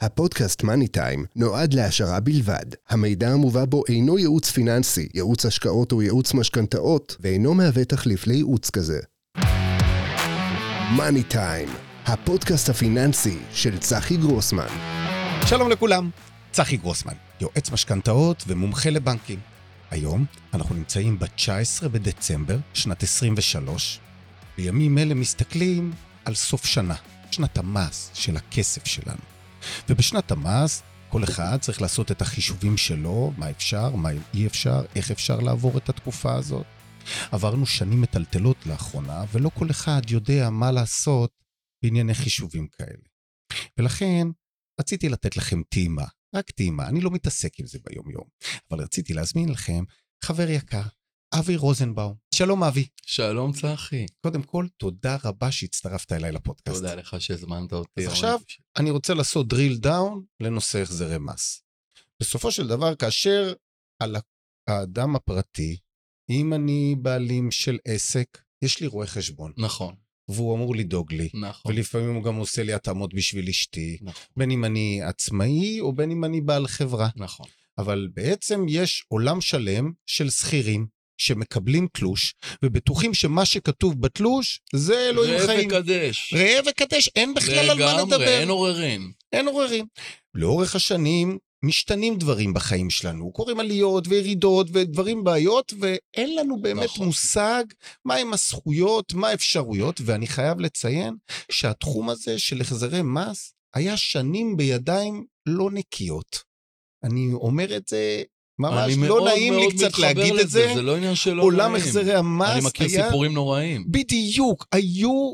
הפודקאסט מאני טיים נועד להעשרה בלבד. המידע המובא בו אינו ייעוץ פיננסי, ייעוץ השקעות או ייעוץ משכנתאות, ואינו מהווה תחליף לייעוץ כזה. מאני טיים, הפודקאסט הפיננסי של צחי גרוסמן. שלום לכולם, צחי גרוסמן, יועץ משכנתאות ומומחה לבנקים. היום אנחנו נמצאים ב-19 בדצמבר, שנת 23. בימים אלה מסתכלים על סוף שנה, שנת המס של הכסף שלנו. ובשנת המס, כל אחד צריך לעשות את החישובים שלו, מה אפשר, מה אי אפשר, איך אפשר לעבור את התקופה הזאת. עברנו שנים מטלטלות לאחרונה, ולא כל אחד יודע מה לעשות בענייני חישובים כאלה. ולכן, רציתי לתת לכם טעימה, רק טעימה, אני לא מתעסק עם זה ביום-יום, אבל רציתי להזמין לכם חבר יקר, אבי רוזנבאום. שלום אבי. שלום צחי. קודם כל, תודה רבה שהצטרפת אליי לפודקאסט. תודה לך שהזמנת אותי. אז עכשיו, אני רוצה לעשות drill down לנושא החזרי מס. בסופו של דבר, כאשר על האדם הפרטי, אם אני בעלים של עסק, יש לי רואה חשבון. נכון. והוא אמור לדאוג לי. נכון. ולפעמים הוא גם עושה לי התאמות בשביל אשתי, נכון. בין אם אני עצמאי או בין אם אני בעל חברה. נכון. אבל בעצם יש עולם שלם של שכירים שמקבלים תלוש, ובטוחים שמה שכתוב בתלוש זה אלוהים ראה חיים. וקדש. ראה וקדש, אין בכלל על מה לדבר. לגמרי, אין עוררין. אין עוררין. לאורך השנים משתנים דברים בחיים שלנו, קורים עליות וירידות ודברים בעיות, ואין לנו באמת נכון. מושג מהם הזכויות, מה האפשרויות, ואני חייב לציין שהתחום הזה של החזרי מס היה שנים בידיים לא נקיות. אני אומר את זה, ממש לא נעים לי קצת להגיד את זה. זה לא עניין של לא עולם נעים. החזרי המס היה... אני מכיר סיפורים נוראים. בדיוק, היו,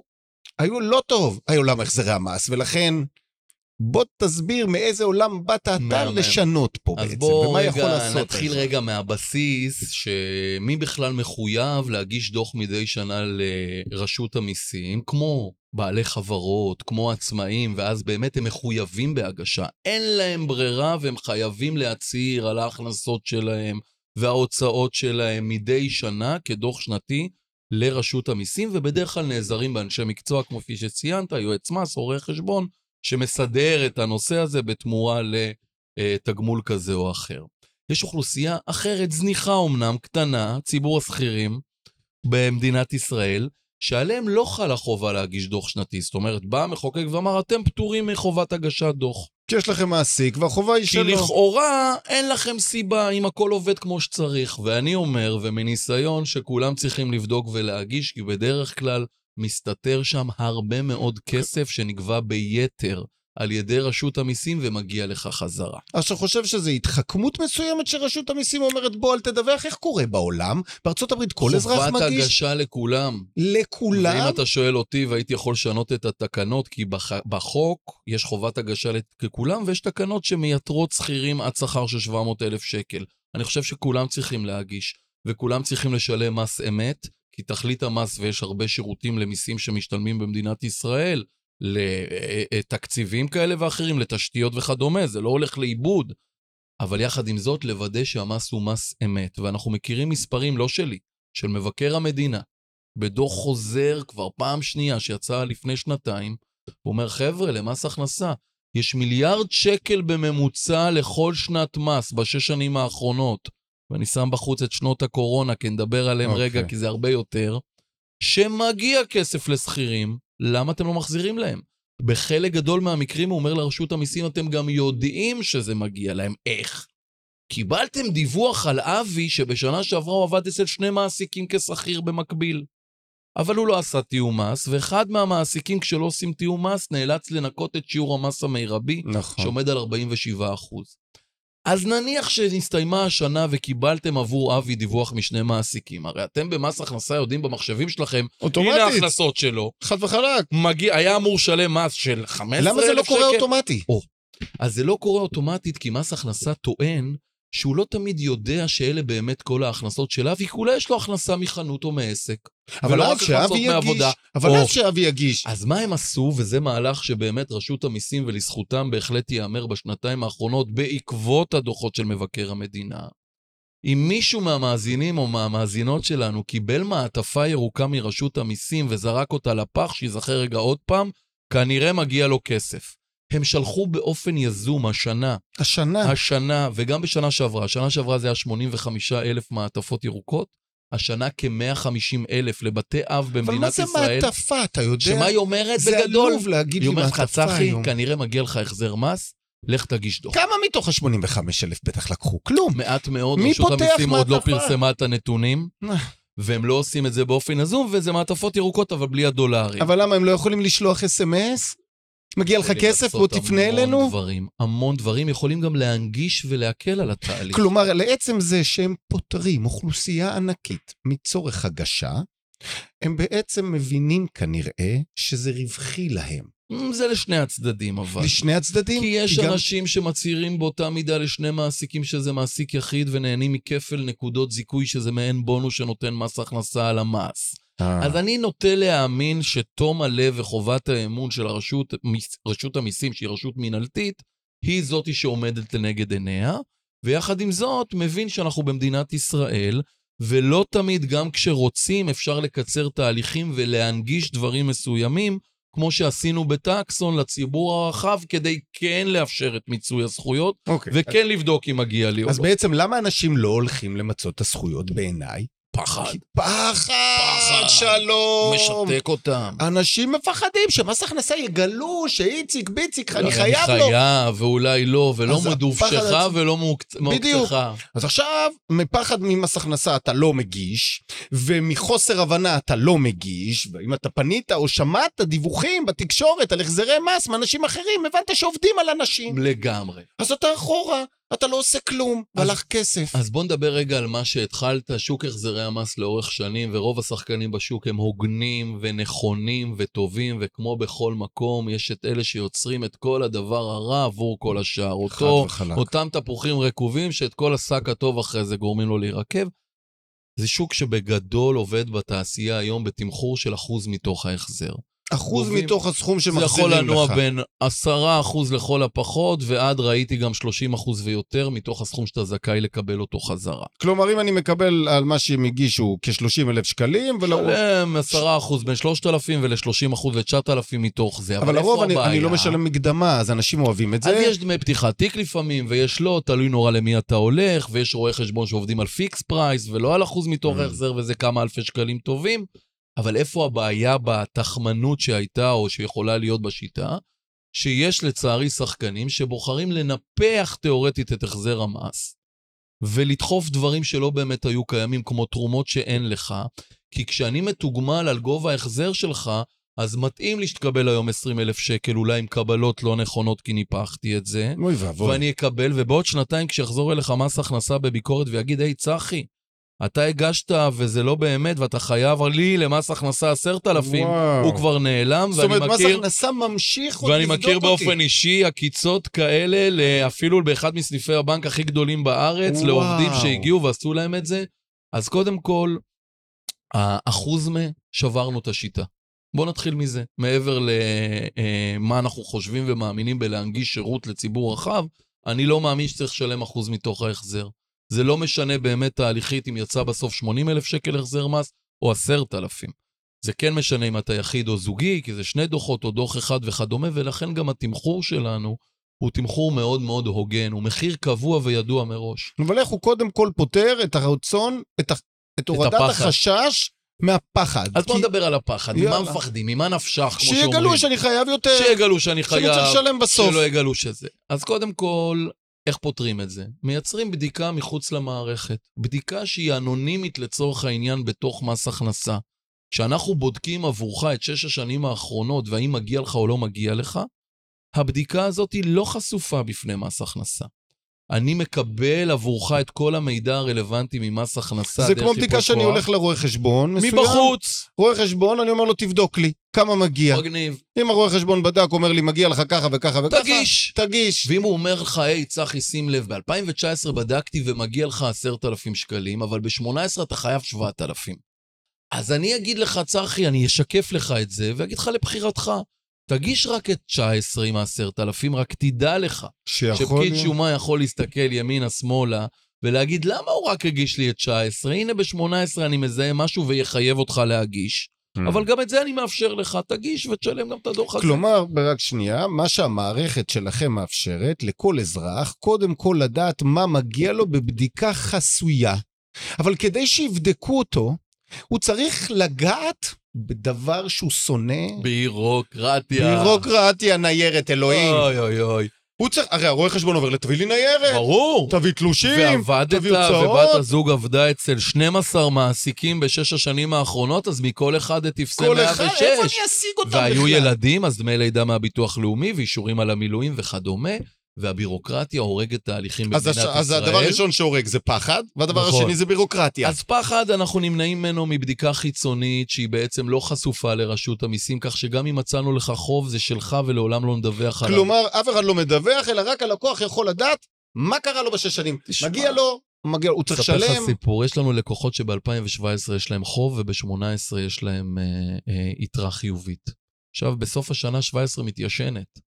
היו לא טוב, היה עולם החזרי המס, ולכן בוא תסביר מאיזה עולם באת אתה. לשנות פה אז בעצם, בוא ומה יכול רגע לעשות. נתחיל האזרח. רגע מהבסיס, שמי בכלל מחויב להגיש דוח מדי שנה לרשות המיסים, כמו בעלי חברות, כמו עצמאים, ואז באמת הם מחויבים בהגשה. אין להם ברירה והם חייבים להצהיר על ההכנסות שלהם וההוצאות שלהם מדי שנה כדוח שנתי לרשות המיסים, ובדרך כלל נעזרים באנשי מקצוע, כמו כפי שציינת, יועץ מס, עורך חשבון, שמסדר את הנושא הזה בתמורה לתגמול כזה או אחר. יש אוכלוסייה אחרת, זניחה אומנם, קטנה, ציבור השכירים במדינת ישראל, שעליהם לא חלה חובה להגיש דוח שנתי. זאת אומרת, בא המחוקק ואמר, אתם פטורים מחובת הגשת דוח. כי יש לכם מעסיק, והחובה היא כי שלו. לכאורה אין לכם סיבה אם הכל עובד כמו שצריך. ואני אומר, ומניסיון, שכולם צריכים לבדוק ולהגיש, כי בדרך כלל מסתתר שם הרבה מאוד כסף שנגבה ביתר על ידי רשות המיסים ומגיע לך חזרה. אז אתה חושב שזו התחכמות מסוימת שרשות המיסים אומרת, בוא, אל תדווח, איך קורה בעולם? בארצות הברית כל אזרח חובת מגיש הגשה לכולם. לכולם. ואם אתה שואל אותי, והייתי יכול לשנות את התקנות, כי בח... בחוק יש חובת הגשה לכולם, ויש תקנות שמייתרות שכירים עד שכר של 700 אלף שקל. אני חושב שכולם צריכים להגיש, וכולם צריכים לשלם מס אמת, כי תכלית המס, ויש הרבה שירותים למיסים שמשתלמים במדינת ישראל, לתקציבים כאלה ואחרים, לתשתיות וכדומה, זה לא הולך לאיבוד. אבל יחד עם זאת, לוודא שהמס הוא מס אמת. ואנחנו מכירים מספרים, לא שלי, של מבקר המדינה, בדוח חוזר כבר פעם שנייה שיצא לפני שנתיים, הוא אומר, חבר'ה, למס הכנסה, יש מיליארד שקל בממוצע לכל שנת מס בשש שנים האחרונות, ואני שם בחוץ את שנות הקורונה, כי נדבר עליהם אוקיי. רגע, כי זה הרבה יותר, שמגיע כסף לשכירים, למה אתם לא מחזירים להם? בחלק גדול מהמקרים הוא אומר לרשות המיסים, אתם גם יודעים שזה מגיע להם. איך? קיבלתם דיווח על אבי שבשנה שעברה הוא עבד אצל שני מעסיקים כשכיר במקביל. אבל הוא לא עשה תיאום מס, ואחד מהמעסיקים כשלא עושים תיאום מס נאלץ לנקות את שיעור המס המרבי, נכון. שעומד על 47 אז נניח שנסתיימה השנה וקיבלתם עבור אבי דיווח משני מעסיקים. הרי אתם במס הכנסה יודעים במחשבים שלכם, הנה אוטומטית, ההכנסות שלו, חד וחלק. מגיע, היה אמור לשלם מס של 15,000 שקל. למה זה לא קורה אוטומטי? אז זה לא קורה אוטומטית, כי מס הכנסה טוען שהוא לא תמיד יודע שאלה באמת כל ההכנסות של אבי, כי אולי יש לו הכנסה מחנות או מעסק. אבל אז שאבי יגיש, מעבודה. אבל או. אז שאבי יגיש. אז מה הם עשו, וזה מהלך שבאמת רשות המיסים ולזכותם בהחלט ייאמר בשנתיים האחרונות, בעקבות הדוחות של מבקר המדינה. אם מישהו מהמאזינים או מהמאזינות שלנו קיבל מעטפה ירוקה מרשות המיסים וזרק אותה לפח, שייזכר רגע עוד פעם, כנראה מגיע לו כסף. הם שלחו באופן יזום השנה, השנה. השנה, וגם בשנה שעברה, השנה שעברה זה היה 85 אלף מעטפות ירוקות, השנה כ-150 אלף לבתי אב אבל מה במדינת זה ישראל. מעטפה, אתה יודע? שמה היא אומרת זה בגדול? עלוב להגיד היא לי אומרת לך, מעטפה צחי, היום. כנראה מגיע לך החזר מס, לך תגיש דוח. כמה מתוך ה-85 אלף בטח לקחו? כלום. מעט מאוד, מי רשות פותח המיסים עוד לא מעטפה? פרסמה את הנתונים, אה. והם לא עושים את זה באופן יזום, וזה מעטפות ירוקות, אבל בלי הדולרים. אבל למה, הם לא יכולים לשלוח אס.אם.אס? מגיע לך כסף, בוא תפנה המון אלינו? דברים, המון דברים, יכולים גם להנגיש ולהקל על התהליך. כלומר, לעצם זה שהם פוטרים אוכלוסייה ענקית מצורך הגשה, הם בעצם מבינים כנראה שזה רווחי להם. Mm, זה לשני הצדדים, אבל. לשני הצדדים. כי יש גם- אנשים שמצהירים באותה מידה לשני מעסיקים שזה מעסיק יחיד ונהנים מכפל נקודות זיכוי שזה מעין בונוס שנותן מס הכנסה על המס. אה, אז אני נוטה להאמין שתום הלב וחובת האמון של הרשות, רשות המיסים, שהיא רשות מינהלתית, היא זאתי שעומדת לנגד עיניה, ויחד עם זאת, מבין שאנחנו במדינת ישראל, ולא תמיד, גם כשרוצים, אפשר לקצר תהליכים ולהנגיש דברים מסוימים, כמו שעשינו בטקסון לציבור הרחב, כדי כן לאפשר את מיצוי הזכויות, אוקיי. וכן לבדוק אם מגיע לי או אז לא. בעצם למה אנשים לא הולכים למצות את הזכויות בעיניי? פחד. פחד, פחד. שלום. משתק אותם. אנשים מפחדים שמס הכנסה יגלו שאיציק ביציק, אני חייב לו. אני חייב, ואולי לא, ולא מדובשך הפחד ולא מעוקצ- בדיוק. מעוקצך. אז עכשיו, מפחד ממס הכנסה אתה לא מגיש, ומחוסר הבנה אתה לא מגיש, ואם אתה פנית או שמעת דיווחים בתקשורת על החזרי מס מאנשים אחרים, הבנת שעובדים על אנשים. לגמרי. אז אתה אחורה, אתה לא עושה כלום, והלך כסף. אז בוא נדבר רגע על מה שהתחלת, שוק החזרי המס לאורך שנים, ורוב השחקנים בשוק הם הוגנים ונכונים וטובים, וכמו בכל מקום, יש את אלה שיוצרים את כל הדבר הרע עבור כל השאר. חד אותו, וחלק. אותם תפוחים רקובים שאת כל השק הטוב אחרי זה גורמים לו להירקב. זה שוק שבגדול עובד בתעשייה היום בתמחור של אחוז מתוך ההחזר. אחוז גובים- מתוך הסכום זה שמחזירים לך. יכול לנוע בין 10% לכל הפחות, ועד ראיתי גם 30% ויותר מתוך הסכום שאתה זכאי לקבל אותו חזרה. כלומר, אם אני מקבל על מה שהם הגישו כ-30 אלף שקלים, ולרוב... שלם 10% בין 3,000 ול-30% ל-9,000 מתוך זה. אבל איפה לרוב אני? אני לא משלם מקדמה, אז אנשים אוהבים את זה. אז יש דמי פתיחת תיק לפעמים, ויש לא, תלוי נורא למי אתה הולך, ויש רואי חשבון שעובדים על fixed price, ולא על אחוז מתוך ממ. ההחזר, וזה כמה אלפי שקלים טובים. אבל איפה הבעיה בתחמנות שהייתה, או שיכולה להיות בשיטה? שיש לצערי שחקנים שבוחרים לנפח תאורטית את החזר המס, ולדחוף דברים שלא באמת היו קיימים, כמו תרומות שאין לך, כי כשאני מתוגמל על גובה ההחזר שלך, אז מתאים לי שתקבל היום 20 אלף שקל, אולי עם קבלות לא נכונות כי ניפחתי את זה, אוי ואבוי. ואני אקבל, ובעוד שנתיים כשיחזור אליך מס הכנסה בביקורת ויגיד, היי, צחי, אתה הגשת וזה לא באמת, ואתה חייב לי למס הכנסה 10,000, וואו. הוא כבר נעלם, זאת ואני אומרת, מס מכיר... הכנסה ממשיך עוד ואני לבדוק מכיר אותי. באופן אישי עקיצות כאלה, אפילו באחד מסניפי הבנק הכי גדולים בארץ, וואו. לעובדים שהגיעו ועשו להם את זה. אז קודם כל, האחוז מ... שברנו את השיטה. בואו נתחיל מזה. מעבר למה אנחנו חושבים ומאמינים בלהנגיש שירות לציבור רחב, אני לא מאמין שצריך לשלם אחוז מתוך ההחזר. זה לא משנה באמת תהליכית אם יצא בסוף 80 אלף שקל החזר מס או 10,000. זה כן משנה אם אתה יחיד או זוגי, כי זה שני דוחות או דוח אחד וכדומה, ולכן גם התמחור שלנו הוא תמחור מאוד מאוד הוגן, הוא מחיר קבוע וידוע מראש. אבל איך הוא קודם כל פותר את הרצון, את, ה... את הורדת הפחד. החשש מהפחד. אז בוא כי נדבר על הפחד, ממה. מפחדים, ממה נפשך, כמו שאומרים. שיגלו שאני חייב יותר, שיגלו שאני שאני חייב, צריך לשלם בסוף. שלא יגלו שזה. אז קודם כל, איך פותרים את זה? מייצרים בדיקה מחוץ למערכת. בדיקה שהיא אנונימית לצורך העניין בתוך מס הכנסה. כשאנחנו בודקים עבורך את שש השנים האחרונות והאם מגיע לך או לא מגיע לך, הבדיקה הזאת היא לא חשופה בפני מס הכנסה. אני מקבל עבורך את כל המידע הרלוונטי ממס הכנסה זה כמו בדיקה שאני. הולך לרואה חשבון מסוים. מבחוץ. רואה חשבון, אני אומר לו, תבדוק לי, כמה מגיע. מגניב. אם הרואה חשבון בדק, אומר לי, מגיע לך ככה וככה וככה, תגיש. תגיש. ואם הוא אומר לך, היי, צחי, שים לב, ב-2019 בדקתי ומגיע לך 10,000 שקלים, אבל ב-18 אתה חייב 7,000. אז אני אגיד לך, צחי, אני אשקף לך את זה, ואגיד לך לבחירתך. תגיש רק את 19 עם ה-10,000, רק תדע לך שפקיד. שומה יכול להסתכל ימינה-שמאלה ולהגיד, למה הוא רק הגיש לי את 19? הנה ב-18 אני מזהה משהו ויחייב אותך להגיש. Mm. אבל גם את זה אני מאפשר לך, תגיש ותשלם גם את הדוח הזה. כלומר, רק שנייה, מה שהמערכת שלכם מאפשרת לכל אזרח, קודם כל לדעת מה מגיע לו בבדיקה חסויה. אבל כדי שיבדקו אותו, הוא צריך לגעת בדבר שהוא שונא. בירוקרטיה. בירוקרטיה ניירת, אלוהים. אוי אוי אוי. הוא צריך, הרי הרואה חשבון אומר, תביא לי ניירת, ברור. תביא תלושים, ועבדת, תביא הוצאות. ובת הזוג עבדה אצל 12 מעסיקים בשש השנים האחרונות, אז מכל אחד תפסה כל 106. אחד, איפה אני אשיג אותם בכלל? והיו ילדים, אז דמי לידה מהביטוח לאומי, ואישורים על המילואים וכדומה, והבירוקרטיה הורגת תהליכים אז, במדינת הש... אז ישראל. הדבר הראשון שהורג זה פחד, והדבר נכון. השני זה בירוקרטיה. אז פחד, אנחנו נמנעים ממנו מבדיקה חיצונית שהיא בעצם לא חשופה לרשות המיסים, כך שגם אם מצאנו לך חוב, זה שלך ולעולם לא נדווח עליו. כלומר, אף אחד לא מדווח, אלא רק הלקוח יכול לדעת מה קרה לו בשש שנים. תשמע. מגיע לו, מגיע, הוא צריך אספר לך לשלם. סיפור, יש לנו לקוחות שב-2017 יש להם חוב וב-18 יש להם אה, אה, יתרה חיובית. עכשיו, בסוף השנה 17 מתיישנת.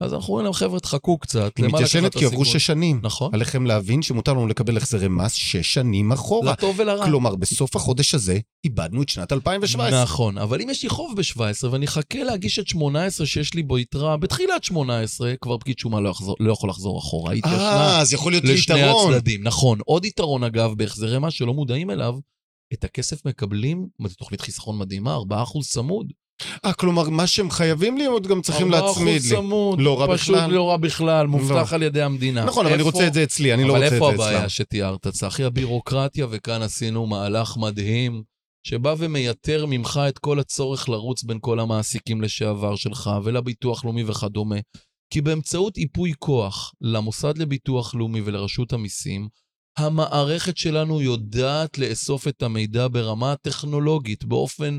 אז אנחנו אומרים להם, חבר'ה, תחכו קצת. היא מתיישנת כי עברו הסיכון?" שש שנים. נכון. עליכם להבין שמותר לנו לקבל החזרי מס שש שנים אחורה. לטוב ולרע. כלומר, בסוף החודש הזה איבדנו את שנת 2017. נכון, אבל אם יש לי חוב ב-17 ואני אחכה להגיש את 18 שיש לי בו יתרה, בתחילת 18 כבר פקיד שומה לא, יחזור, לא יכול לחזור אחורה. אה, אז יכול להיות לי לשני יתרון. הצדדים. נכון. עוד יתרון, אגב, בהחזרי מס שלא מודעים אליו, את הכסף מקבלים, זו תוכנית חיסכון מדהימה, 4% צמוד. אה, כלומר, מה שהם חייבים לי, הם עוד גם צריכים להצמיד 4% לי. לא רע פשוט בכלל. לא רע בכלל, מובטח לא. על ידי המדינה. נכון, אבל אני איפה- רוצה את זה אצלי, אני לא אבל רוצה את איפה זה אצלם. הבעיה שתיארת, צחי? הבירוקרטיה, וכאן עשינו מהלך מדהים, שבא ומייתר ממך את כל הצורך לרוץ בין כל המעסיקים לשעבר שלך, ולביטוח לאומי וכדומה. כי באמצעות ייפוי כוח למוסד לביטוח לאומי ולרשות המיסים, המערכת שלנו יודעת לאסוף את המידע ברמה הטכנולוגית, באופן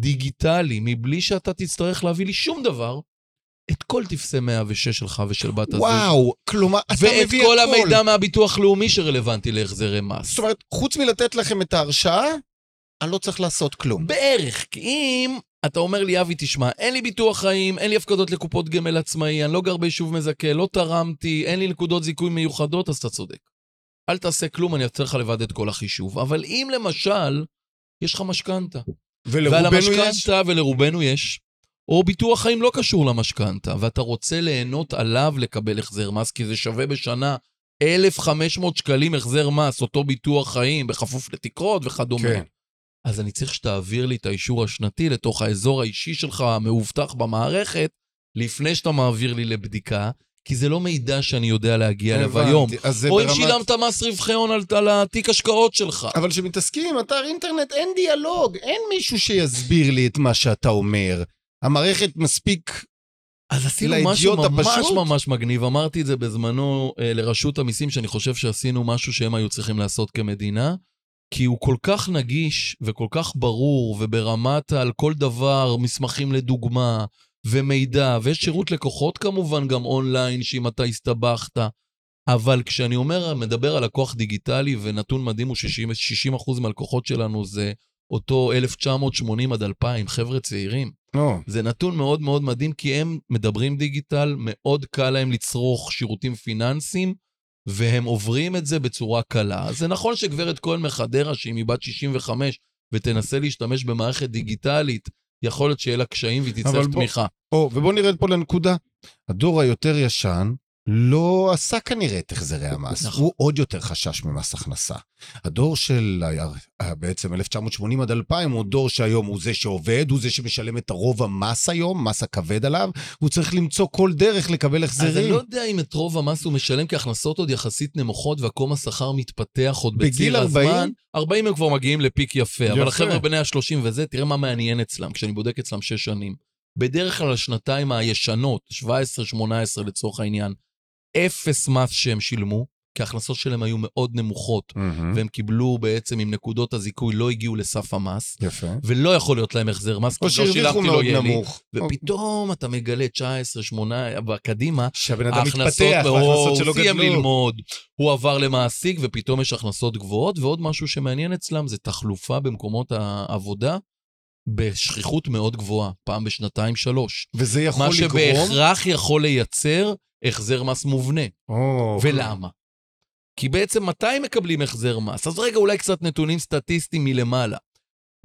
דיגיטלי, מבלי שאתה תצטרך להביא לי שום דבר, את כל טפסי 106 שלך ושל בת הזוג. וואו, כלומר, אתה מביא ואת הכל. כל המידע מהביטוח לאומי שרלוונטי להחזרי מס. זאת אומרת, חוץ מלתת לכם את ההרשאה, אני לא צריך לעשות כלום. בערך, כי אם אתה אומר לי, אבי, תשמע, אין לי ביטוח חיים, אין לי הפקדות לקופות גמל עצמאי, אני לא גר ביישוב מזכה, לא תרמתי, אין לי נקודות זיכוי מיוחדות, אז אתה צודק. אל תעשה כלום, אני אעשה לך לבד את כל החישוב. אבל אם למשל, יש לך משכנתה, ועל. המשכנתה ולרובנו יש, או ביטוח חיים לא קשור למשכנתה, ואתה רוצה ליהנות עליו לקבל החזר מס, כי זה שווה בשנה 1,500 שקלים החזר מס, אותו ביטוח חיים, בכפוף לתקרות וכדומה. כן. אז אני צריך שתעביר לי את האישור השנתי לתוך האזור האישי שלך המאובטח במערכת, לפני שאתה מעביר לי לבדיקה, כי זה לא מידע שאני יודע להגיע אליו היום. או אם ברמת- שילמת מס רווחי הון על- על התיק השקעות שלך. אבל כשמתעסקים עם אתר אינטרנט, אין דיאלוג, אין מישהו שיסביר לי את מה שאתה אומר. המערכת מספיק... אז עשינו משהו ממש הפשוט? ממש מגניב. אמרתי את זה בזמנו אה, לרשות המיסים, שאני חושב שעשינו משהו שהם היו צריכים לעשות כמדינה, כי הוא כל כך נגיש וכל כך ברור, וברמת על כל דבר, מסמכים לדוגמה, ומידע, ויש שירות לקוחות כמובן גם אונליין, שאם אתה הסתבכת. אבל כשאני אומר, מדבר על לקוח דיגיטלי, ונתון מדהים הוא 60, 60% מהלקוחות שלנו זה אותו 1980 עד 2000, חבר'ה צעירים. לא. זה נתון מאוד מאוד מדהים, כי הם מדברים דיגיטל, מאוד קל להם לצרוך שירותים פיננסיים, והם עוברים את זה בצורה קלה. אז זה נכון שגברת כהן מחדרה, שאם היא בת 65 ותנסה להשתמש במערכת דיגיטלית, יכול להיות שיהיה לה קשיים והיא תצטרך תמיכה. או, ובואו נרד פה לנקודה. הדור היותר ישן לא עשה כנראה את החזרי המס. נכון. הוא עוד יותר חשש ממס הכנסה. הדור של בעצם 1980 עד 2000 הוא דור שהיום הוא זה שעובד, הוא זה שמשלם את הרוב המס היום, מס הכבד עליו, הוא צריך למצוא כל דרך לקבל אז אני החזרים. לא יודע אם את רוב המס הוא משלם, כי הכנסות עוד יחסית נמוכות והקום השכר מתפתח עוד בציר 40? הזמן. 40 הם כבר מגיעים לפיק יפה, אבל יפה. החבר'ה בני ה-30 וזה, תראה מה מעניין אצלם, כשאני בודק אצלם 6 שנים. בדרך כלל השנתיים הישנות, 17-18 לצורך העניין, אפס מס שהם שילמו, כי ההכנסות שלהם היו מאוד נמוכות, מהמם. והם קיבלו בעצם עם נקודות הזיכוי, לא הגיעו לסף המס, יפה. ולא יכול להיות להם החזר מס, כי לא שילמתי, לא יהיה לי. נמוך. ופתאום אתה מגלה 19, 8, קדימה, שהבן אדם ההכנסות מתפתח, וההכנסות שלו הוא סיים גדלו. ללמוד, הוא עבר למעסיק ופתאום יש הכנסות גבוהות, ועוד משהו שמעניין אצלם זה תחלופה במקומות העבודה בשכיחות מאוד גבוהה, פעם בשנתיים שלוש. וזה יכול מה לגרום... שבהכרח יכול לייצר החזר מס מובנה. או, ולמה? כי בעצם מתי מקבלים החזר מס? אז רגע, אולי קצת נתונים סטטיסטיים מלמעלה.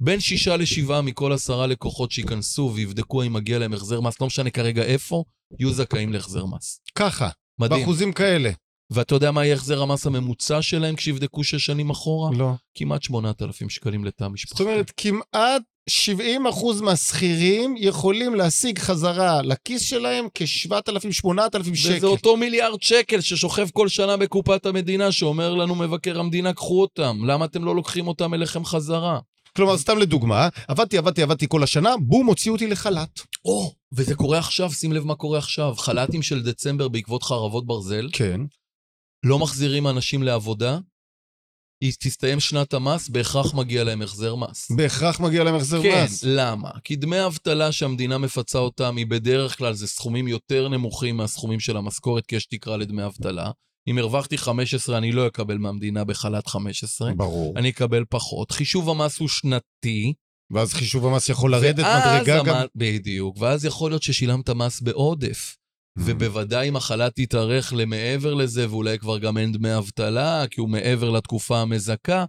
בין שישה לשבעה מכל עשרה לקוחות שייכנסו ויבדקו אם מגיע להם החזר מס, לא משנה כרגע איפה, יהיו זכאים להחזר מס. ככה, מדהים. באחוזים כאלה. ואתה יודע מה יהיה החזר המס הממוצע שלהם כשיבדקו שש שנים אחורה? לא. כמעט 8,000 שקלים לתא משפחתי. זאת אומרת, כמעט 70 אחוז מהשכירים יכולים להשיג חזרה לכיס שלהם כ-7,000-8,000 שקל. וזה אותו מיליארד שקל ששוכב כל שנה בקופת המדינה, שאומר לנו מבקר המדינה, קחו אותם. למה אתם לא לוקחים אותם אליכם חזרה? כלומר, סתם לדוגמה, עבדתי, עבדתי, עבדתי כל השנה, בום, הוציאו אותי לחל"ת. או, וזה קורה עכשיו, שים לב מה קורה עכשיו. חל"תים של דצמבר בעקבות חרבות ברזל, כן. לא מחזירים אנשים לעבודה, היא תסתיים שנת המס, בהכרח מגיע להם החזר מס. בהכרח מגיע להם החזר כן, מס. למה? כי דמי אבטלה שהמדינה מפצה אותם, היא בדרך כלל זה סכומים יותר נמוכים מהסכומים של המשכורת, כי יש תקרה לדמי אבטלה. אם הרווחתי 15, אני לא אקבל מהמדינה בחל"ת 15, ברור. אני אקבל פחות. חישוב המס הוא שנתי. ואז חישוב המס יכול לרדת מדרגה המ- גם. בדיוק, ואז יכול להיות ששילמת מס בעודף. Mm. ובוודאי אם החל"ת יתארך למעבר לזה, ואולי כבר גם אין דמי אבטלה, כי הוא מעבר לתקופה המזכה,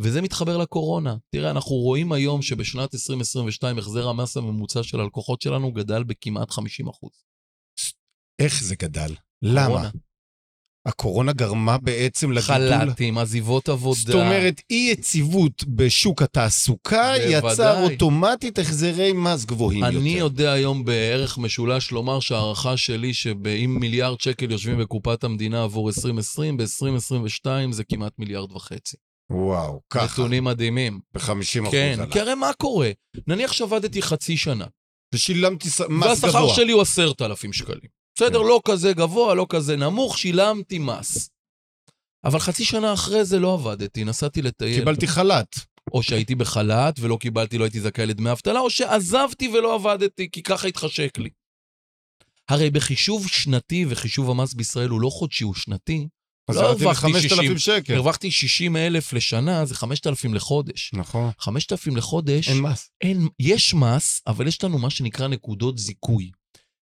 וזה מתחבר לקורונה. תראה, אנחנו רואים היום שבשנת 2022 החזר המס הממוצע של הלקוחות שלנו גדל בכמעט 50 אחוז. איך זה גדל? למה? הקורונה גרמה בעצם לגידול... חל"תים, עזיבות עבודה. זאת אומרת, אי יציבות בשוק התעסוקה בוודאי. יצר אוטומטית החזרי מס גבוהים יותר. אני יודע היום בערך משולש לומר שההערכה שלי שאם מיליארד שקל יושבים בקופת המדינה עבור 2020, ב-2022 זה כמעט מיליארד וחצי. וואו, ככה, נתונים מדהימים. ב-50 כן. כי הרי מה קורה? נניח שעבדתי חצי שנה, ושילמתי מס והשכר גבוה. שלי הוא עשרת אלפים שקלים. בסדר, כן. לא כזה גבוה, לא כזה נמוך, שילמתי מס. אבל חצי שנה אחרי זה לא עבדתי, נסעתי לטייל. קיבלתי חל"ת. או שהייתי בחל"ת ולא קיבלתי, לא הייתי זכאי לדמי אבטלה, או שעזבתי ולא עבדתי, כי ככה התחשק לי. הרי בחישוב שנתי, וחישוב המס בישראל הוא לא חודשי, הוא שנתי, לא הרווחתי ל-5,000 60. שקל. הרווחתי 60 אלף לשנה, זה 5,000 לחודש. נכון. 5,000 לחודש, אין מס. אין, יש מס, אבל יש לנו מה שנקרא נקודות זיכוי.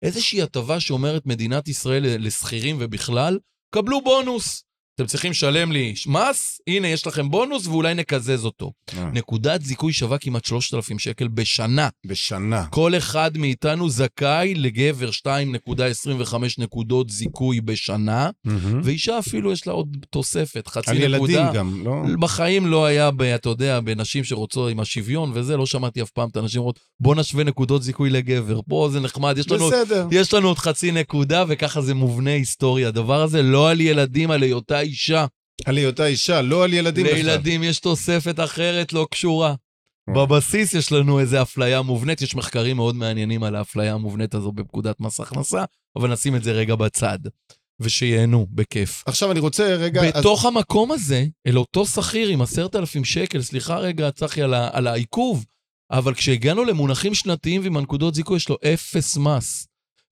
איזושהי הטבה שאומרת מדינת ישראל לשכירים ובכלל, קבלו בונוס. אתם צריכים לשלם לי מס, הנה יש לכם בונוס ואולי נקזז אותו. אה, נקודת זיכוי שווה כמעט 3,000 שקל בשנה. בשנה. כל אחד מאיתנו זכאי לגבר 2.25 נקודות זיכוי בשנה. ואישה אפילו יש לה עוד תוספת, חצי על נקודה. ילדים גם, לא? בחיים לא היה, ב, אתה יודע, בנשים שרוצות עם השוויון וזה, לא שמעתי אף פעם את הנשים אומרות, בוא נשווה נקודות זיכוי לגבר. פה זה נחמד, יש לנו, בסדר. יש לנו עוד חצי נקודה, וככה זה מובנה היסטוריה. הדבר הזה לא על ילדים, על היותה אישה. על היותה אישה, לא על ילדים בכלל. לילדים יש תוספת אחרת לא קשורה. בבסיס יש לנו איזו אפליה מובנית, יש מחקרים מאוד מעניינים על האפליה המובנית הזו בפקודת מס הכנסה, אבל נשים את זה רגע בצד, ושיהנו בכיף. עכשיו אני רוצה רגע... אז- בתוך המקום הזה, אל אותו שכיר עם עשרת אלפים שקל, סליחה רגע, צחי, על, ה- על העיכוב, אבל כשהגענו למונחים שנתיים ועם הנקודות זיכוי, יש לו אפס מס.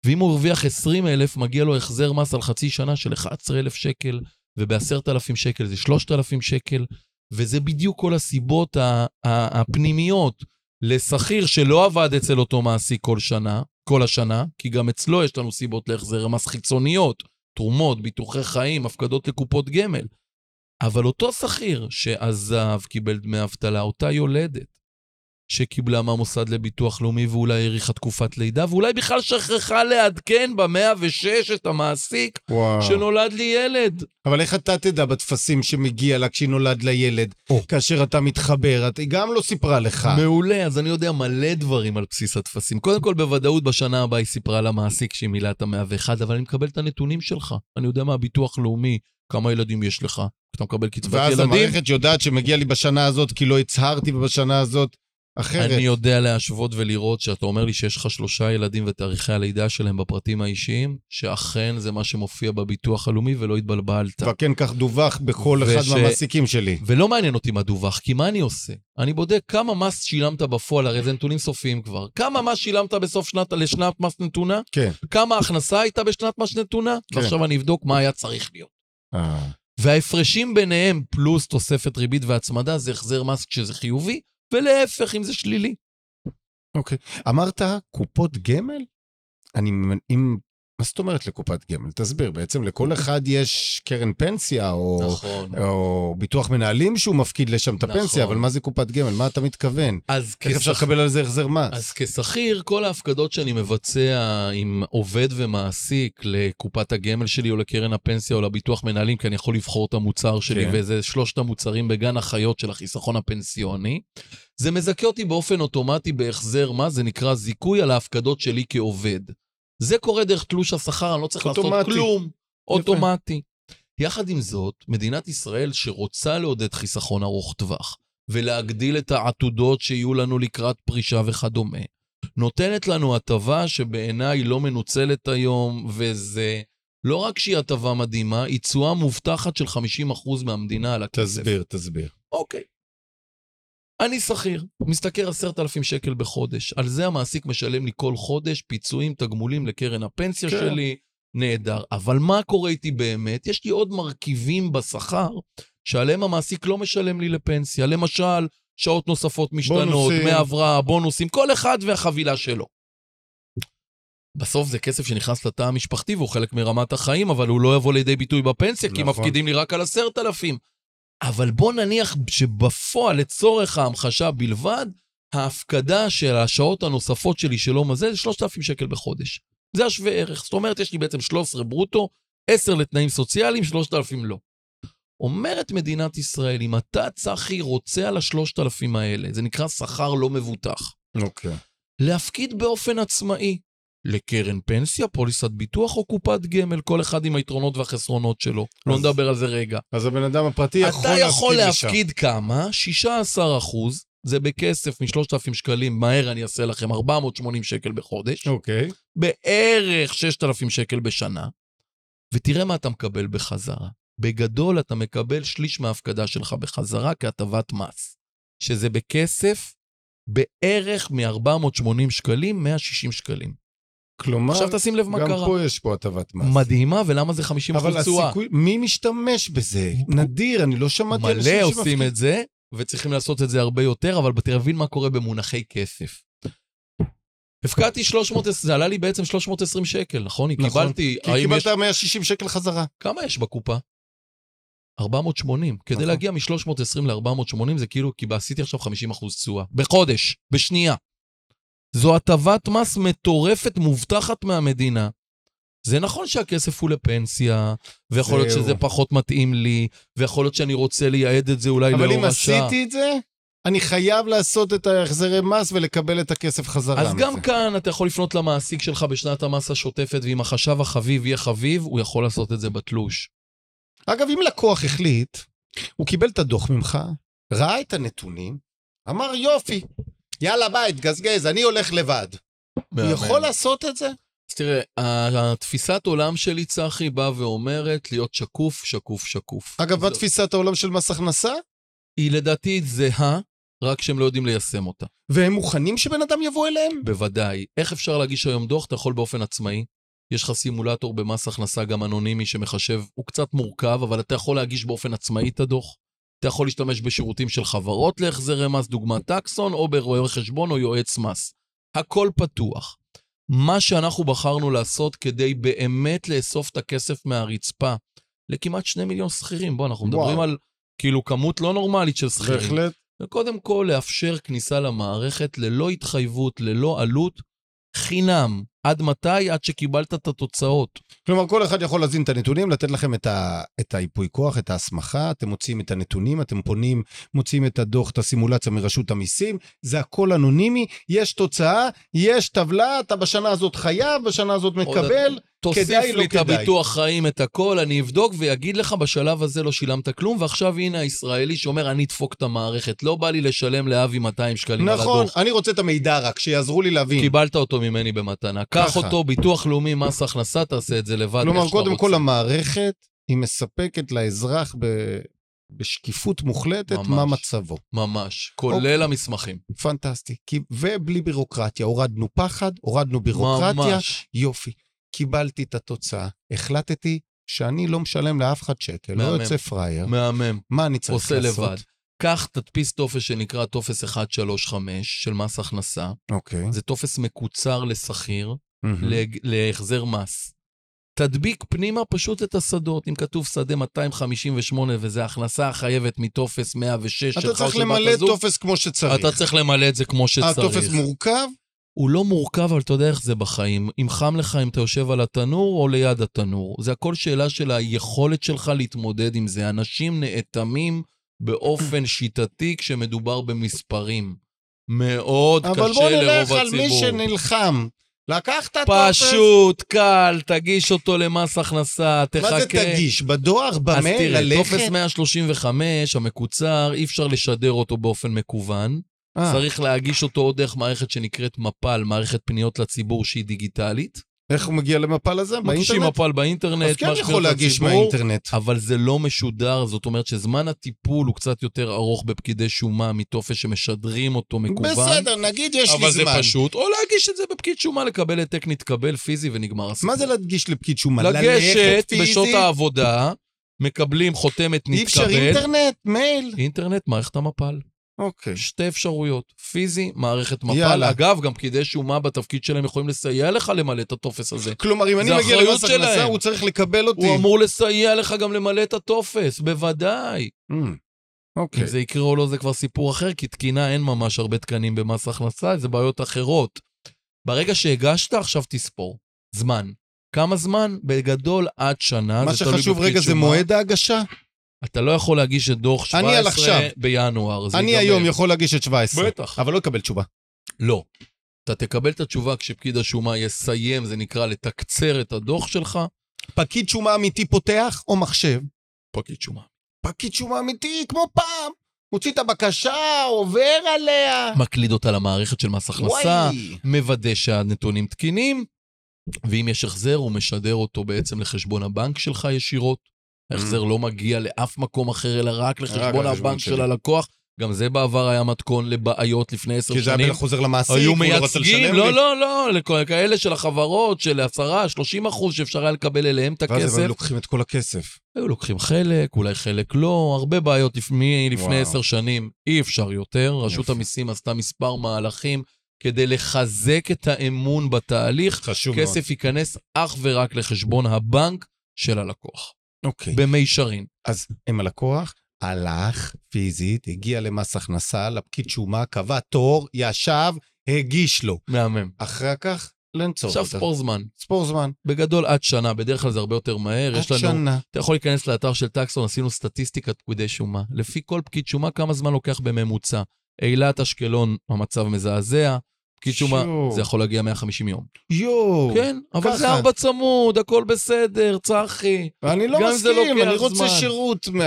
ואם הוא הרוויח 20 אלף, מגיע לו החזר מס על חצי שנה של 11 אלף שקל, ובעשרת אלפים שקל זה 3,000 שקל, וזה בדיוק כל הסיבות הפנימיות לשכיר שלא עבד אצל אותו מעסיק כל שנה, כל השנה, כי גם אצלו יש לנו סיבות להחזר מס חיצוניות, תרומות, ביטוחי חיים, הפקדות לקופות גמל. אבל אותו שכיר שעזב, קיבל דמי אבטלה, אותה יולדת שקיבלה מהמוסד לביטוח לאומי ואולי האריכה תקופת לידה, ואולי בכלל שכחה לעדכן ב-106 את המעסיק וואו. שנולד לי ילד. אבל איך אתה תדע בטפסים שמגיע לה כשנולד לילד, או. כאשר אתה מתחבר? את- היא גם לא סיפרה לך. מעולה, אז אני יודע מלא דברים על בסיס הטפסים. קודם כל, בוודאות בשנה הבאה היא סיפרה למעסיק שהיא מילאה את המאה ואחד, אבל אני מקבל את הנתונים שלך. אני יודע מהביטוח לאומי, כמה ילדים יש לך. אתה מקבל קצבת ואז ילדים. המערכת יודעת שמגיע לי בשנה הזאת כי לא הצהרתי ובשנה הזאת אחרת. אני יודע להשוות ולראות שאתה אומר לי שיש לך שלושה ילדים ותאריכי הלידה שלהם בפרטים האישיים, שאכן זה מה שמופיע בביטוח הלאומי ולא התבלבלת. וכן כך דווח בכל אחד וש- מהמעסיקים שלי. ולא מעניין אותי מה דווח, כי מה אני עושה? אני בודק כמה מס שילמת בפועל, הרי זה נתונים סופיים כבר. כמה מס שילמת בסוף שנת, לשנת מס נתונה? כן. כמה הכנסה הייתה בשנת מס נתונה? כן. ועכשיו אני אבדוק מה היה צריך להיות. אה. וההפרשים ביניהם, פלוס תוספת ריבית והצמדה, זה החזר מס כשזה חיובי, ולהפך אם זה שלילי. אוקיי. אמרת קופות גמל? אני, אם מה זאת אומרת לקופת גמל? תסביר, בעצם לכל אחד יש קרן פנסיה, או, נכון. או ביטוח מנהלים שהוא מפקיד לשם את הפנסיה, נכון. אבל מה זה קופת גמל? מה אתה מתכוון? אז איך אפשר כשכ- לקבל על זה החזר מס? אז כשכיר, כל ההפקדות שאני מבצע עם עובד ומעסיק לקופת הגמל שלי או לקרן הפנסיה או לביטוח מנהלים, כי אני יכול לבחור את המוצר שלי, כן. וזה שלושת המוצרים בגן החיות של החיסכון הפנסיוני, זה מזכה אותי באופן אוטומטי בהחזר מס, זה נקרא זיכוי על ההפקדות שלי כעובד. זה קורה דרך תלוש השכר, אני לא צריך לעשות אוטומטי. כלום. אוטומטי. יחד עם זאת, מדינת ישראל שרוצה לעודד חיסכון ארוך טווח ולהגדיל את העתודות שיהיו לנו לקראת פרישה וכדומה, נותנת לנו הטבה שבעיניי לא מנוצלת היום, וזה לא רק שהיא הטבה מדהימה, היא תשואה מובטחת של 50% מהמדינה על הכסף. תסביר, תסביר. אוקיי. אני שכיר, משתכר עשרת אלפים שקל בחודש. על זה המעסיק משלם לי כל חודש פיצויים, תגמולים לקרן הפנסיה כן. שלי, נהדר. אבל מה קורה איתי באמת? יש לי עוד מרכיבים בשכר שעליהם המעסיק לא משלם לי לפנסיה. למשל, שעות נוספות משתנות, בונוסים. דמי הבראה, בונוסים, כל אחד והחבילה שלו. בסוף זה כסף שנכנס לתא המשפחתי והוא חלק מרמת החיים, אבל הוא לא יבוא לידי ביטוי בפנסיה, כי נכון. מפקידים לי רק על עשרת אלפים. אבל בוא נניח שבפועל, לצורך ההמחשה בלבד, ההפקדה של השעות הנוספות שלי שלא מזה, זה 3,000 שקל בחודש. זה השווה ערך. זאת אומרת, יש לי בעצם 13 ברוטו, 10 לתנאים סוציאליים, 3,000 לא. אומרת מדינת ישראל, אם אתה, צחי, רוצה על ה-3,000 האלה, זה נקרא שכר לא מבוטח, אוקיי. להפקיד באופן עצמאי לקרן פנסיה, פוליסת ביטוח או קופת גמל, כל אחד עם היתרונות והחסרונות שלו. לא אז- נדבר על זה רגע. אז הבן אדם הפרטי יכול אתה יכול להפקיד. להפקיד כמה? 16 אחוז, זה בכסף מ-3,000 שקלים, מהר אני אעשה לכם 480 שקל בחודש, אוקיי. בערך 6,000 שקל בשנה, ותראה מה אתה מקבל בחזרה. בגדול אתה מקבל שליש מההפקדה שלך בחזרה כהטבת מס, שזה בכסף בערך מ-480 שקלים, 160 שקלים. כלומר, עכשיו תשים לב מה גם קרה. פה יש פה הטבת מס. מדהימה, ולמה זה 50 אבל אחוז תשואה? הסיכוי, מי משתמש בזה? נדיר, אני לא שמעתי אנשים מלא עושים את זה, וצריכים לעשות את זה הרבה יותר, אבל תבין מה קורה במונחי כסף. הפקדתי 300, זה עלה לי בעצם 320 שקל, נכון? נכון. קיבלתי, כי האם יש... קיבלת 160 שקל חזרה. כמה יש בקופה? 480. כדי נכון. להגיע מ-320 ל-480 זה כאילו, כי עשיתי עכשיו 50 אחוז תשואה. בחודש, בשנייה. זו הטבת מס מטורפת מובטחת מהמדינה. זה נכון שהכסף הוא לפנסיה, ויכול להיות. שזה פחות מתאים לי, ויכול להיות שאני רוצה לייעד את זה אולי אבל אם. עשיתי את זה, אני חייב לעשות את ההחזרי מס ולקבל את הכסף חזרה. אז גם. כאן אתה יכול לפנות למעסיק שלך בשנת המס השוטפת, ואם החשב החביב יהיה חביב, הוא יכול לעשות את זה בתלוש. אגב, אם לקוח החליט, הוא קיבל את הדוח ממך, ראה את הנתונים, אמר יופי, יאללה ביי, תגזגז, אני הולך לבד. הוא יכול לעשות את זה? אז תראה, התפיסת עולם שלי, צחי, באה ואומרת להיות שקוף, שקוף, שקוף. אגב, מה תפיסת העולם של מס הכנסה? היא לדעתי זהה, רק שהם לא יודעים ליישם אותה. והם מוכנים שבן אדם יבוא אליהם? בוודאי. איך אפשר להגיש היום דוח? אתה יכול באופן עצמאי. יש לך סימולטור במס הכנסה גם אנונימי שמחשב, הוא קצת מורכב, אבל אתה יכול להגיש באופן עצמאי את הדוח. אתה יכול להשתמש בשירותים של חברות להחזרי מס, דוגמת טקסון, או ברואה חשבון או יועץ מס. הכל פתוח. מה שאנחנו בחרנו לעשות כדי באמת לאסוף את הכסף מהרצפה לכמעט שני מיליון שכירים, בוא, אנחנו מדברים וואו. על כאילו כמות לא נורמלית של שכירים. בהחלט. וקודם כל לאפשר כניסה למערכת ללא התחייבות, ללא עלות, חינם. עד מתי? עד שקיבלת את התוצאות. כלומר, כל אחד יכול להזין את הנתונים, לתת לכם את, ה, את היפוי כוח, את ההסמכה, אתם מוציאים את הנתונים, אתם פונים, מוציאים את הדוח, את הסימולציה מרשות המיסים, זה הכל אנונימי, יש תוצאה, יש טבלה, אתה בשנה הזאת חייב, בשנה הזאת מקבל, תוסיף כדאי, לא לי את כדאי. הביטוח חיים, את הכל, אני אבדוק ויגיד לך, בשלב הזה לא שילמת כלום, ועכשיו הנה הישראלי שאומר, אני אדפוק את המערכת. לא בא לי לשלם לאבי 200 שקלים על נכון, הדוח. אני רוצה את המידע רק, שיעזרו לי להבין. קיבלת אותו ממני במתנה. קח. אותו, ביטוח לאומי, מס הכנסה, תעשה את זה לבד. כלומר, קודם כל. המערכת, היא מספקת לאזרח ב... בשקיפות מוחלטת ממש. מה מצבו. ממש, כולל אוקיי. המסמכים. פנטסטי. כי... ובלי בירוקרטיה, הורדנו פחד, הורדנו בירוקרטיה, ממש. יופי. קיבלתי את התוצאה, החלטתי שאני לא משלם לאף אחד שקל, לא מהמם. יוצא פראייר. מהמם. מה אני צריך עושה לעשות? לבד. קח, תדפיס טופס שנקרא טופס 135 של מס הכנסה. אוקיי. זה טופס מקוצר לשכיר. להג- להחזר מס. תדביק פנימה פשוט את השדות. אם כתוב שדה 258 וזה הכנסה החייבת מטופס 106 שלך אתה או צריך של בת למלא הזוג, טופס כמו שצריך. אתה צריך למלא את זה כמו שצריך. הטופס מורכב? הוא לא מורכב, אבל אתה יודע איך זה בחיים. אם חם לך אם אתה יושב על התנור או ליד התנור. זה הכל שאלה של היכולת שלך להתמודד עם זה. אנשים נאטמים באופן שיטתי כשמדובר במספרים. מאוד אבל קשה בוא לרוב נלך על הציבור. מי שנלחם. לקח את הטופס. פשוט, קל, תגיש אותו למס הכנסה, תחכה. מה זה תגיש? בדואר? אז במייל? תראה, ללכת? טופס 135, המקוצר, אי אפשר לשדר אותו באופן מקוון. אה, צריך להגיש אותו או דרך מערכת שנקראת מפ"ל, מערכת פניות לציבור שהיא דיגיטלית. איך הוא מגיע למפל הזה? מגישים באינטרנט? מפ"ל באינטרנט, אז כן יכול להגיש מהאינטרנט. אבל זה לא משודר, זאת אומרת שזמן הטיפול הוא קצת יותר ארוך בפקידי שומה מטופס שמשדרים אותו מקוון. בסדר, נגיד יש לי אבל זה זמן. פשוט, או להגיש את זה בפקיד שומה, לקבל העתק, נתקבל פיזי ונגמר הסיפור. מה זה להגיש לפקיד שומה? לגשת בשעות? העבודה, מקבלים חותמת אי אפשר נתקבל. אינטרנט? מייל? אינטרנט, מערכת המפ"ל. אוקיי. שתי אפשרויות, פיזי, מערכת מפ"ל. יאללה. אגב, גם פקידי שומה בתפקיד שלהם יכולים לסייע לך למלא את הטופס הזה. כלומר, אם אני זה מגיע למס הכנסה. הוא צריך לקבל אותי. הוא אמור לסייע לך גם למלא את הטופס, בוודאי. Mm, אוקיי. אם זה יקרה או לא זה כבר סיפור אחר, כי תקינה אין ממש הרבה תקנים במס הכנסה, זה בעיות אחרות. ברגע שהגשת, עכשיו תספור. זמן. כמה זמן? בגדול עד שנה. מה זה שחשוב רגע זה שומה. מועד ההגשה. אתה לא יכול להגיש את דוח אני על 17 עכשיו. בינואר. אני. היום יכול להגיש את 17. בטח. אבל לא אקבל תשובה. לא. אתה תקבל את התשובה כשפקיד השומה יסיים, זה נקרא לתקצר את הדוח שלך. פקיד שומה אמיתי פותח או מחשב? פקיד שומה. פקיד שומה אמיתי, כמו פעם. מוציא את הבקשה, עובר עליה. מקליד אותה למערכת של מס הכנסה, וואי. מוודא שהנתונים תקינים, ואם יש החזר, הוא משדר אותו בעצם לחשבון הבנק שלך ישירות. ההחזר לא מגיע לאף מקום אחר, אלא רק לחשבון הבנק. של הלקוח. גם זה בעבר היה מתכון לבעיות לפני עשר כי זה היה שנים. חוזר למעסיק, היו הוא לא רצה מייצגים, לשלם לא, לי. לא, לא, לכאלה של החברות, של 10, 30 אחוז שאפשר היה לקבל אליהם את ואז הכסף. הם לוקחים את כל הכסף. היו לוקחים חלק, אולי חלק לא, הרבה בעיות לפני, לפני. עשר שנים, אי אפשר יותר. רשות. המיסים עשתה מספר מהלכים כדי לחזק את האמון בתהליך. חשוב מאוד. כסף ייכנס אך ורק לחשבון הבנק של הלקוח, אוקיי. במישרין. אז אם הלקוח הלך פיזית, הגיע למס הכנסה, לפקיד שומה, קבע תור, ישב, הגיש לו. מהמם. אחר כך, לנצור עכשיו. ספור זמן. ספור זמן. בגדול עד שנה, בדרך כלל זה הרבה יותר מהר. עד יש לנו, שנה. אתה יכול להיכנס לאתר של טקסון, עשינו סטטיסטיקת פקידי שומה. לפי כל פקיד שומה, כמה זמן לוקח בממוצע. אילת, אשקלון, המצב מזעזע. פקיד שומה, שו. זה יכול להגיע 150 יום. יואו. כן, אבל זה ככה. ארבע צמוד, הכל בסדר, צחי. אני לא אם זה מסכים, אני רוצה זמן. שירות מה...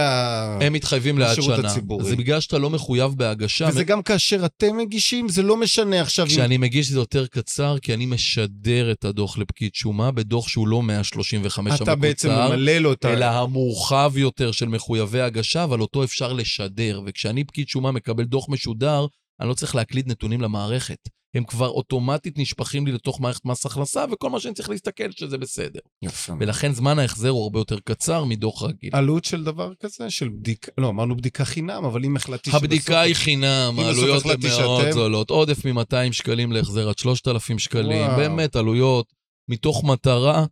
הם מתחייבים לעד שנה. הציבורי. זה בגלל שאתה לא מחויב בהגשה. וזה גם כאשר אתם מגישים, זה לא משנה עכשיו אם... כשאני מגיש זה יותר קצר, כי אני משדר את הדוח לפקיד שומה, בדוח שהוא לא 135 אתה בעצם המקוצר, ממלא לו את ה... אלא המורחב יותר של מחויבי הגשה, אבל אותו אפשר לשדר. וכשאני פקיד שומה מקבל דוח משודר, אני לא צריך להקליד נתונים למערכת. הם כבר אוטומטית נשפכים לי לתוך מערכת מס הכנסה, וכל מה שאני צריך להסתכל שזה בסדר. יפה. ולכן זמן ההחזר הוא הרבה יותר קצר מדוח רגיל. עלות של דבר כזה? של בדיקה... לא, אמרנו בדיקה חינם, אבל אם החלטתי הבדיקה היא שבסוף- חינם, העלויות הן מאוד שאתם- זולות. עודף מ-200 שקלים להחזר עד 3,000 שקלים. וואו. באמת, עלויות מתוך מטרה,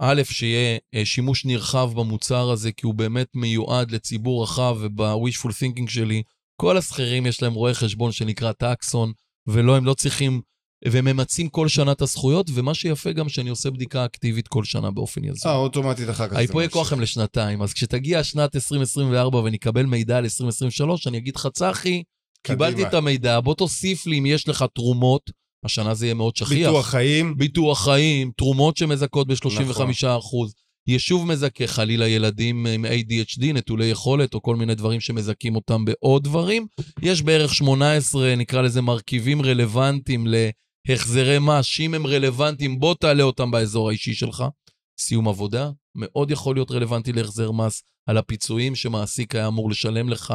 א', שיהיה אה, שימוש נרחב במוצר הזה, כי הוא באמת מיועד לציבור רחב, וב-wishful thinking שלי, כל השכירים יש להם רואה חשבון שנקרא טקסון, ולא, הם לא צריכים, והם ממצים כל שנה את הזכויות, ומה שיפה גם שאני עושה בדיקה אקטיבית כל שנה באופן יזום. אה, אוטומטית אחר כך. ממשיך. כוח הם לשנתיים, אז כשתגיע שנת 2024 ונקבל מידע על 2023, אני אגיד לך, צחי, קיבלתי. את המידע, בוא תוסיף לי אם יש לך תרומות, השנה זה יהיה מאוד שכיח. ביטוח חיים. ביטוח חיים, תרומות שמזכות ב-35%, נכון. יישוב מזכה, חלילה ילדים עם ADHD, נטולי יכולת, או כל מיני דברים שמזכים אותם בעוד דברים. יש בערך 18, נקרא לזה, מרכיבים רלוונטיים להחזרי מס, שאם הם רלוונטיים, בוא תעלה אותם באזור האישי שלך. סיום עבודה, מאוד יכול להיות רלוונטי להחזר מס על הפיצויים שמעסיק היה אמור לשלם לך,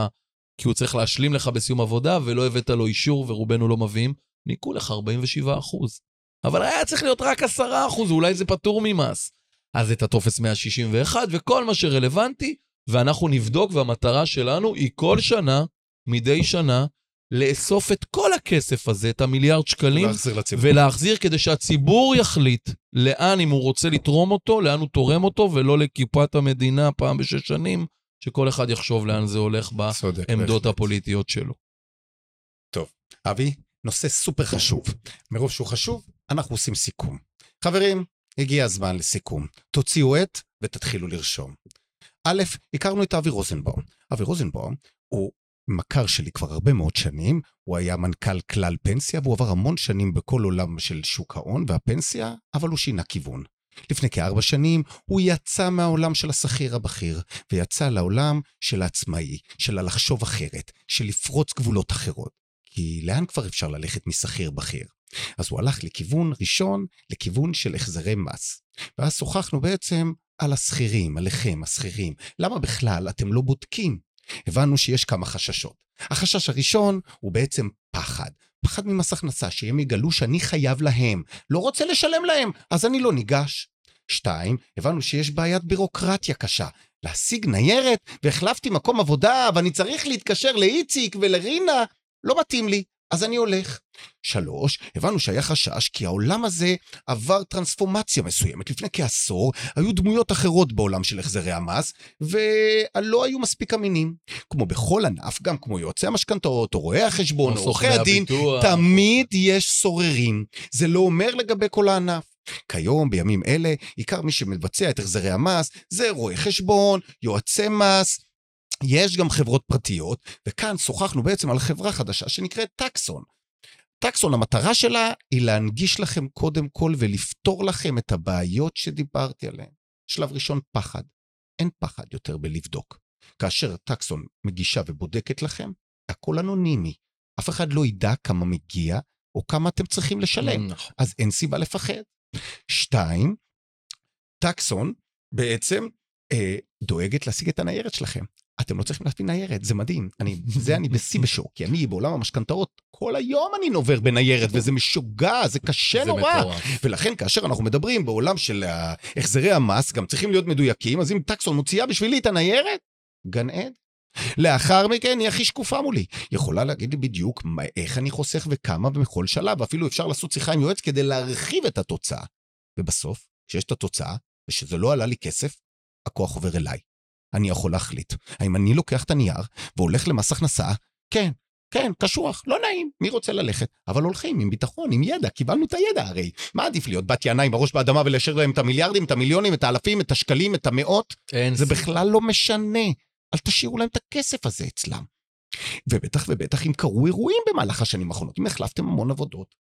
כי הוא צריך להשלים לך בסיום עבודה, ולא הבאת לו אישור, ורובנו לא מביאים, ניכו לך 47 אחוז. אבל היה צריך להיות רק 10 אחוז, אולי זה פטור ממס. אז את הטופס 161 וכל מה שרלוונטי, ואנחנו נבדוק, והמטרה שלנו היא כל שנה, מדי שנה, לאסוף את כל הכסף הזה, את המיליארד שקלים, להחזיר לציבור. ולהחזיר כדי שהציבור יחליט לאן, אם הוא רוצה לתרום אותו, לאן הוא תורם אותו, ולא לכיפת המדינה פעם בשש שנים, שכל אחד יחשוב לאן זה הולך בעמדות. הפוליטיות שלו. אבי, נושא סופר חשוב. מרוב שהוא חשוב, אנחנו עושים סיכום. חברים, הגיע הזמן לסיכום. תוציאו עט ותתחילו לרשום. א', הכרנו את אבי רוזנבאום. אבי רוזנבאום הוא מכר שלי כבר הרבה מאוד שנים, הוא היה מנכ"ל כלל פנסיה, והוא עבר המון שנים בכל עולם של שוק ההון והפנסיה, אבל הוא שינה כיוון. לפני כארבע שנים הוא יצא מהעולם של השכיר הבכיר, ויצא לעולם של העצמאי, של הלחשוב אחרת, של לפרוץ גבולות אחרות. כי לאן כבר אפשר ללכת משכיר בכיר? אז הוא הלך לכיוון ראשון, לכיוון של החזרי מס. ואז שוחחנו בעצם על השכירים, עליכם, השכירים. למה בכלל אתם לא בודקים? הבנו שיש כמה חששות. החשש הראשון הוא בעצם פחד. פחד ממס הכנסה, שהם יגלו שאני חייב להם. לא רוצה לשלם להם, אז אני לא ניגש. שתיים, הבנו שיש בעיית בירוקרטיה קשה. להשיג ניירת, והחלפתי מקום עבודה, ואני צריך להתקשר לאיציק ולרינה, לא מתאים לי, אז אני הולך. שלוש, הבנו שהיה חשש כי העולם הזה עבר טרנספורמציה מסוימת. לפני כעשור היו דמויות אחרות בעולם של החזרי המס, ולא היו מספיק אמינים. כמו בכל ענף, גם כמו יועצי המשכנתאות, או רואי החשבון, או עורכי הדין, הביטוח. תמיד יש סוררים. זה לא אומר לגבי כל הענף. כיום, בימים אלה, עיקר מי שמבצע את החזרי המס זה רואי חשבון, יועצי מס, יש גם חברות פרטיות, וכאן שוחחנו בעצם על חברה חדשה שנקראת טקסון. טקסון, המטרה שלה היא להנגיש לכם קודם כל ולפתור לכם את הבעיות שדיברתי עליהן. שלב ראשון, פחד. אין פחד יותר בלבדוק. כאשר טקסון מגישה ובודקת לכם, הכל אנונימי. אף אחד לא ידע כמה מגיע או כמה אתם צריכים לשלם. נכון. אז אין סיבה לפחד. שתיים, טקסון בעצם אה, דואגת להשיג את הניירת שלכם. אתם לא צריכים להביא ניירת, זה מדהים. אני, זה אני בשיא בשוק, כי אני בעולם המשכנתאות, כל היום אני נובר בניירת, וזה משוגע, זה קשה זה נורא. מטורף. ולכן כאשר אנחנו מדברים בעולם של אה, החזרי המס, גם צריכים להיות מדויקים, אז אם טקסון מוציאה בשבילי את הניירת, גן עד. לאחר מכן היא הכי שקופה מולי. יכולה להגיד לי בדיוק מה, איך אני חוסך וכמה בכל שלב, ואפילו אפשר לעשות שיחה עם יועץ כדי להרחיב את התוצאה. ובסוף, כשיש את התוצאה, ושזה לא עלה לי כסף, הכוח עובר אליי. אני יכול להחליט. האם אני לוקח את הנייר והולך למס הכנסה? כן, כן, קשוח, לא נעים, מי רוצה ללכת? אבל הולכים עם ביטחון, עם ידע, קיבלנו את הידע הרי. מה עדיף להיות בת יענה עם הראש באדמה ולאשר להם את המיליארדים, את המיליונים, את האלפים, את השקלים, את המאות? אין זה. בכלל לא משנה. אל תשאירו להם את הכסף הזה אצלם. ובטח ובטח אם קרו אירועים במהלך השנים האחרונות, אם החלפתם המון עבודות,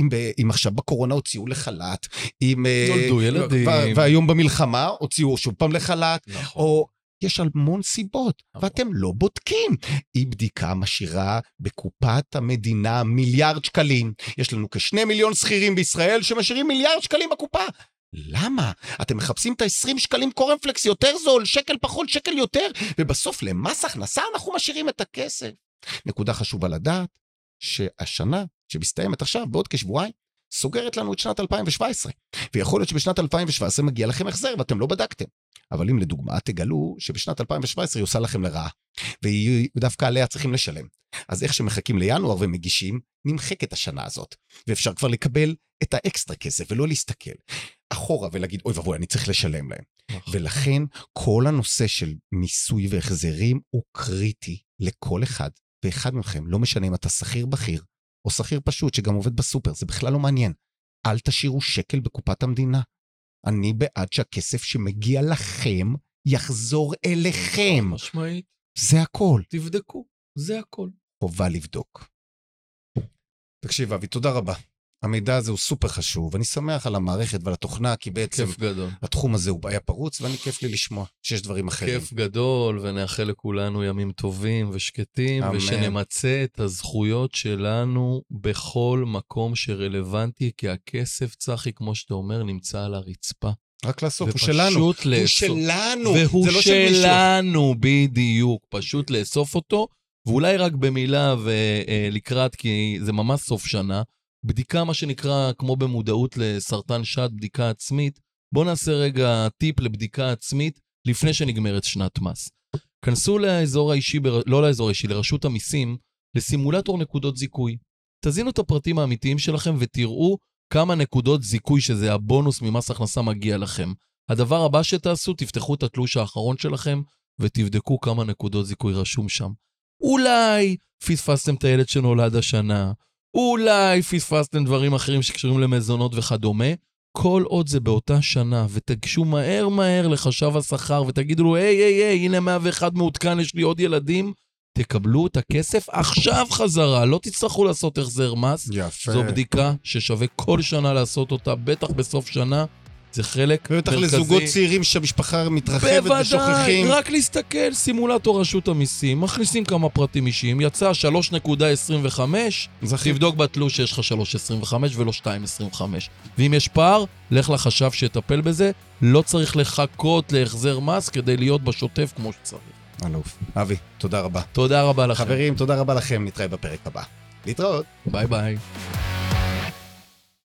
אם, ב, אם עכשיו בקורונה הוציאו לחל"ת, אם... אה, נולדו ילדים. והיום במלחמה הוציאו שוב פעם לחל"ת, נכון. או יש המון סיבות, המון. ואתם לא בודקים. אי בדיקה משאירה בקופת המדינה מיליארד שקלים. יש לנו כשני מיליון שכירים בישראל שמשאירים מיליארד שקלים בקופה. למה? אתם מחפשים את ה-20 שקלים קורנפלקס יותר זול, שקל פחות, שקל יותר, ובסוף למס הכנסה אנחנו משאירים את הכסף. נקודה חשובה לדעת, שהשנה שמסתיימת עכשיו, בעוד כשבועיים, סוגרת לנו את שנת 2017. ויכול להיות שבשנת 2017 מגיע לכם החזר ואתם לא בדקתם. אבל אם לדוגמה תגלו שבשנת 2017 היא עושה לכם לרעה, ודווקא עליה צריכים לשלם. אז איך שמחכים לינואר ומגישים, נמחקת השנה הזאת. ואפשר כבר לקבל את האקסטרה כסף ולא להסתכל אחורה ולהגיד, אוי ואבוי, אני צריך לשלם להם. נכון. ולכן כל הנושא של מיסוי והחזרים הוא קריטי לכל אחד ואחד מכם, לא משנה אם אתה שכיר בכיר או שכיר פשוט שגם עובד בסופר, זה בכלל לא מעניין. אל תשאירו שקל בקופת המדינה. אני בעד שהכסף שמגיע לכם יחזור אליכם. משמעית. זה הכל. תבדקו, זה הכל. חובה לבדוק. תקשיב, אבי, תודה רבה. המידע הזה הוא סופר חשוב, ואני שמח על המערכת ועל התוכנה, כי בעצם. התחום הזה הוא בעיה פרוץ, ואני כיף לי לשמוע שיש דברים אחרים. כיף גדול, ונאחל לכולנו ימים טובים ושקטים, אמן. ושנמצה את הזכויות שלנו בכל מקום שרלוונטי, כי הכסף, צחי, כמו שאתה אומר, נמצא על הרצפה. רק לאסוף, הוא ופשוט שלנו. הוא. שלנו, והוא זה לא של מישהו. שלנו, בדיוק. פשוט לאסוף אותו, ואולי רק במילה ולקראת, כי זה ממש סוף שנה, בדיקה, מה שנקרא, כמו במודעות לסרטן שד, בדיקה עצמית. בואו נעשה רגע טיפ לבדיקה עצמית לפני שנגמרת שנת מס. כנסו לאזור האישי, בר- לא לאזור האישי, לרשות המיסים, לסימולטור נקודות זיכוי. תזינו את הפרטים האמיתיים שלכם ותראו כמה נקודות זיכוי, שזה הבונוס ממס הכנסה, מגיע לכם. הדבר הבא שתעשו, תפתחו את התלוש האחרון שלכם ותבדקו כמה נקודות זיכוי רשום שם. אולי פספסתם את הילד שנולד השנה, אולי פספסתם דברים אחרים שקשורים למזונות וכדומה. כל עוד זה באותה שנה, ותגשו מהר מהר לחשב השכר ותגידו לו, היי, היי, היי, הנה 101 מעודכן, יש לי עוד ילדים, תקבלו את הכסף עכשיו חזרה, לא תצטרכו לעשות החזר מס. יפה. זו בדיקה ששווה כל שנה לעשות אותה, בטח בסוף שנה. זה חלק מרכזי. לזוגות צעירים שהמשפחה מתרחבת בוודאי, ושוכחים. רק להסתכל, סימולטור רשות המיסים, מכניסים כמה פרטים אישיים, יצא 3.25, זכית. תבדוק בתלוש שיש לך 3.25 ולא 2.25. ואם יש פער, לך לחשב שיטפל בזה, לא צריך לחכות להחזר מס כדי להיות בשוטף כמו שצריך. אלוף. אבי, תודה רבה. תודה רבה לכם. חברים, תודה רבה לכם, נתראה בפרק הבא. להתראות. ביי ביי.